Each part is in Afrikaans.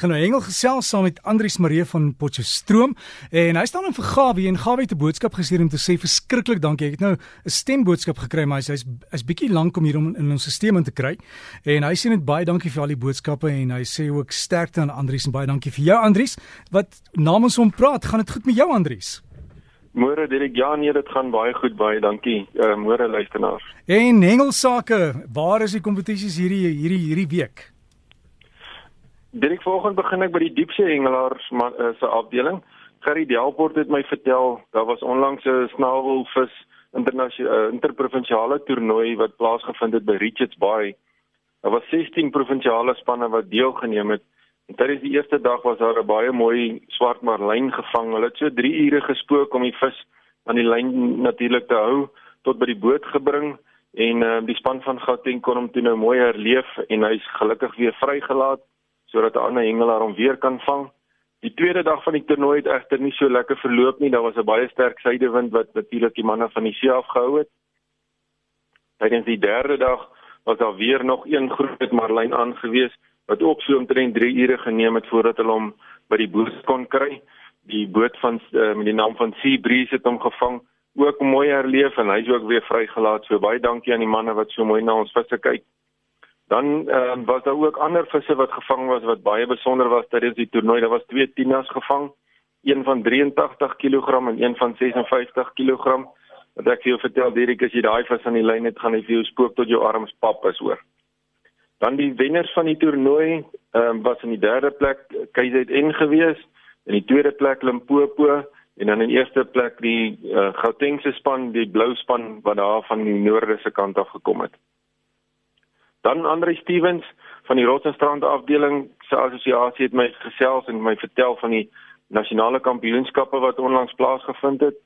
gaan nou hengel gesels saam met Andrius Marie van Potchefstroom en hy staan in vir Gawie en Gawie het 'n boodskap gestuur om te sê verskriklik dankie. Ek het nou 'n stemboodskap gekry maar hy's hy's bietjie lank om hier om in ons stelsel te kry. En hy sê net baie dankie vir al die boodskappe en hy sê ook sterkte aan Andrius en baie dankie vir jou Andrius wat namens hom praat. Gaan dit goed met jou Andrius? Môre Dirk, ja nee, dit gaan baie goed, baie dankie. Uh môre luisteraars. En hengelsake, waar is die kompetisies hierdie hierdie hierdie week? Direk vanoggend begin ek by die diepsee hengelaars uh, se afdeling. Gerry Delport het my vertel daar was onlangs 'n snavelvis internasionale uh, interprovinsiale toernooi wat plaasgevind het by Richards Bay. Daar was 16 provinsiale spanne wat deelgeneem het. En tydens die eerste dag was daar 'n baie mooi swart marlyn gevang. Hulle het so 3 ure gespook om die vis aan die lyn natuurlik te hou tot by die boot gebring en uh, die span van Gauteng kon hom toe nou mooi herleef en hy's gelukkig weer vrygelaat sodat 'n ander hengelaar hom weer kan vang. Die tweede dag van die toernooi het egter nie so lekker verloop nie. Daar was 'n baie sterk suidewind wat natuurlik die manne van die see afgehou het. Tydens die derde dag was daar weer nog een groot marlyn aangewees wat ook so omtrent 3 ure geneem het voordat hulle hom by die boot kon kry. Die boot van uh, met die naam van Sea Breeze het hom gevang, ook mooi herleef en hy's ook weer vrygelaat. So baie dankie aan die manne wat so mooi na ons visse kyk. Dan uh, was daar ook ander visse wat gevang was wat baie besonder was tydens die toernooi. Daar was twee tinas gevang, een van 83 kg en een van 56 kg. Wat ek vir jou vertel, Dirk, as jy daai vis aan die lyn het, gaan hy vir jou spook tot jou arms pap is hoor. Dan die wenners van die toernooi um, was in die derde plek KZN gewees, in die tweede plek Limpopo en dan in eerste plek die uh, Gautengse span, die blou span wat daar van die noorde se kant af gekom het. Dan Andre Stevens van die Rotsenstrand afdeling se assosiasie het my gesels en my vertel van die nasionale kampioenskappe wat onlangs plaasgevind het.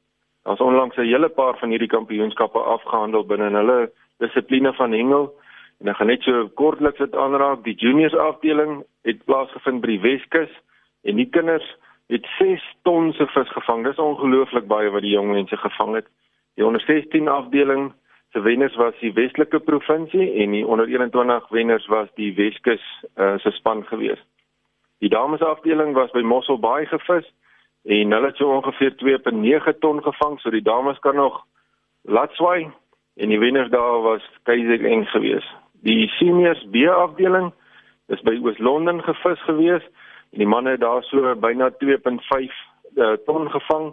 Daar's onlangs 'n hele paar van hierdie kampioenskappe afgehandel binne hulle dissipline van hengel. En ek gaan net so kortliks dit aanraak. Die juniors afdeling het plaasgevind by die Weskus en die kinders het 6 ton se vis gevang. Dis ongelooflik baie wat die jong mense gevang het. Die onder 16 afdeling se wenners was die Weselike provinsie en die onder 21 wenners was die Weskus uh, se span gewees. Die dames afdeling was by Mossel Bay gevis en hulle het so ongeveer 2.9 ton gevang, so die dames kan nog laat swaai en die wenners daar was KZN gewees. Die seniors B afdeling is by Oos-London gevis gewees en die manne het daar so byna 2.5 uh, ton gevang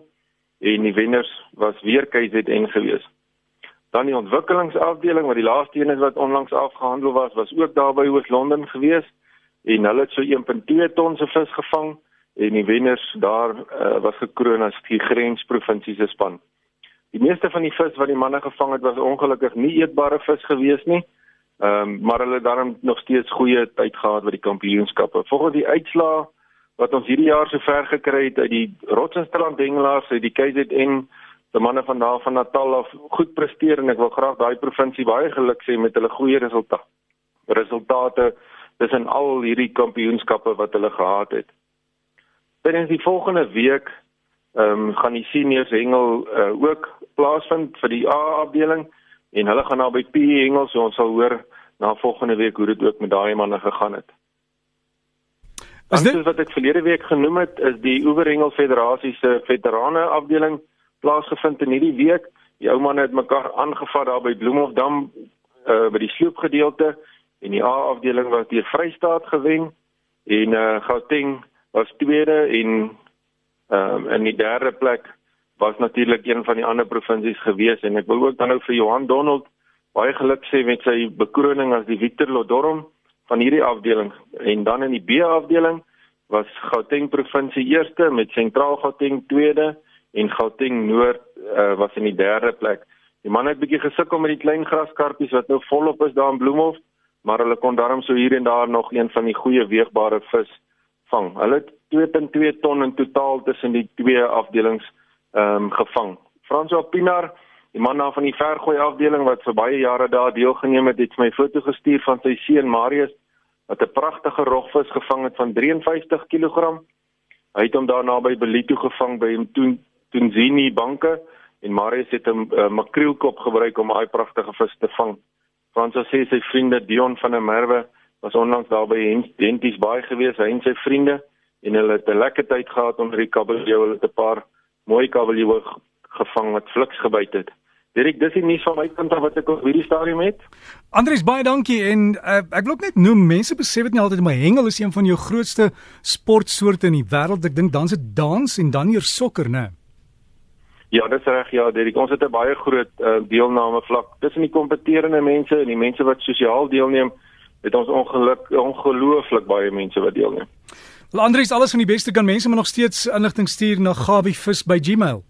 en die wenners was weer KZN gewees. Dan die ontwikkelingsafdeling wat die laaste een is wat onlangs afgehandel was, was ook daar by Oos-London gewees en hulle het so 1.2 ton se vis gevang en die wenners daar uh, was gekroon as die grensprovinsie se span. Die meeste van die vis wat die manne gevang het was ongelukkig nie eetbare vis gewees nie. Ehm um, maar hulle het daarom nog steeds goeie tyd gehad by die kampioenskappe. Volgens die uitslae wat ons hierdie jaar sover gekry het uit die Rotsenstrand hengelaars uit die KZN die manne van daar van Natal af goed presteer en ek wil graag daai provinsie baie geluk sê met hulle goeie resultate. Resultate tussen al hierdie kampioenskappe wat hulle gehad het. Binne die volgende week ehm um, gaan die seniors hengel uh, ook plaasvind vir die A afdeling en hulle gaan naby P hengel so ons sal hoor na volgende week hoe dit ook met daai manne gegaan het. Dit wat ek verlede week genoem het is die Oeverhengel Federasie se veterane afdeling plaasgevind in hierdie week. Die ou manne het mekaar aangevat daar by Bloemhofdam uh by die sloopgedeelte en die A afdeling was deur Vrystaat gewen en uh Gauteng was tweede en ehm uh, in die derde plek was natuurlik een van die ander provinsies gewees en ek wil ook dan nou vir Johan Donald baie geluk sê met sy bekroning as die Victor Lodorm van hierdie afdeling en dan in die B afdeling was Gauteng provinsie eerste met Sentraal Gauteng tweede en Gauteng Noord uh, was in die derde plek. Die man het bietjie gesukkel met die klein graskarpies wat nou volop is daar in Bloemhof, maar hulle kon daarom so hier en daar nog een van die goeie weegbare vis vang. Hulle het 2.2 ton in totaal tussen die twee afdelings ehm um, gevang. François Pinar, die man daar van die vergooi afdeling wat vir baie jare daar deelgeneem het, het my foto gestuur van sy seun Marius wat 'n pragtige rogvis gevang het van 53 kg. Hy het hom daar naby Belito gevang by hom toe Tunzini banke en Marius het 'n uh, makreelkop gebruik om daai pragtige vis te vang. Frans sê sy vriende Dion van der Merwe Was onlangs daar by Henties baie gewees, hy en sy vriende en hulle het 'n lekker tyd gehad onder die kabeljou. Hulle het 'n paar mooi kabeljoue gevang wat fliks gebyt het. Dirk, dis die nuus van my kant af wat ek op hierdie stadium het. Andries baie dankie en uh, ek wil net noem mense besef dit nie altyd maar hengel is een van jou grootste sportsoorte in die wêreld. Ek dink dan se dans en dan hier sokker, né? Ja, dis reg ja, Dirk. Ons het 'n baie groot uh, deelname vlak tussen die kompeterende mense en die mense wat sosiaal deelneem. Het ons ongeluk ongelooflik baie mense wat deelneem. Wel Andries, alles van die beste kan mense maar nog steeds inligting stuur na gabivis@gmail.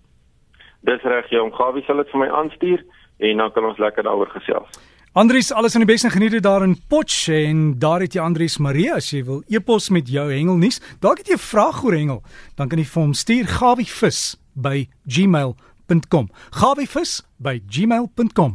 Dis reg, jy om Gawie sal dit vir my aanstuur en dan kan ons lekker daaroor gesels. Andries, alles van die beste geniet dit daar in Potch en daar het jy Andries Maria as jy wil e-pos met jou hengelnuus. Dalk het jy 'n vraag oor hengel, dan kan jy vir hom stuur gawivis by gmail.com. gawivis by gmail.com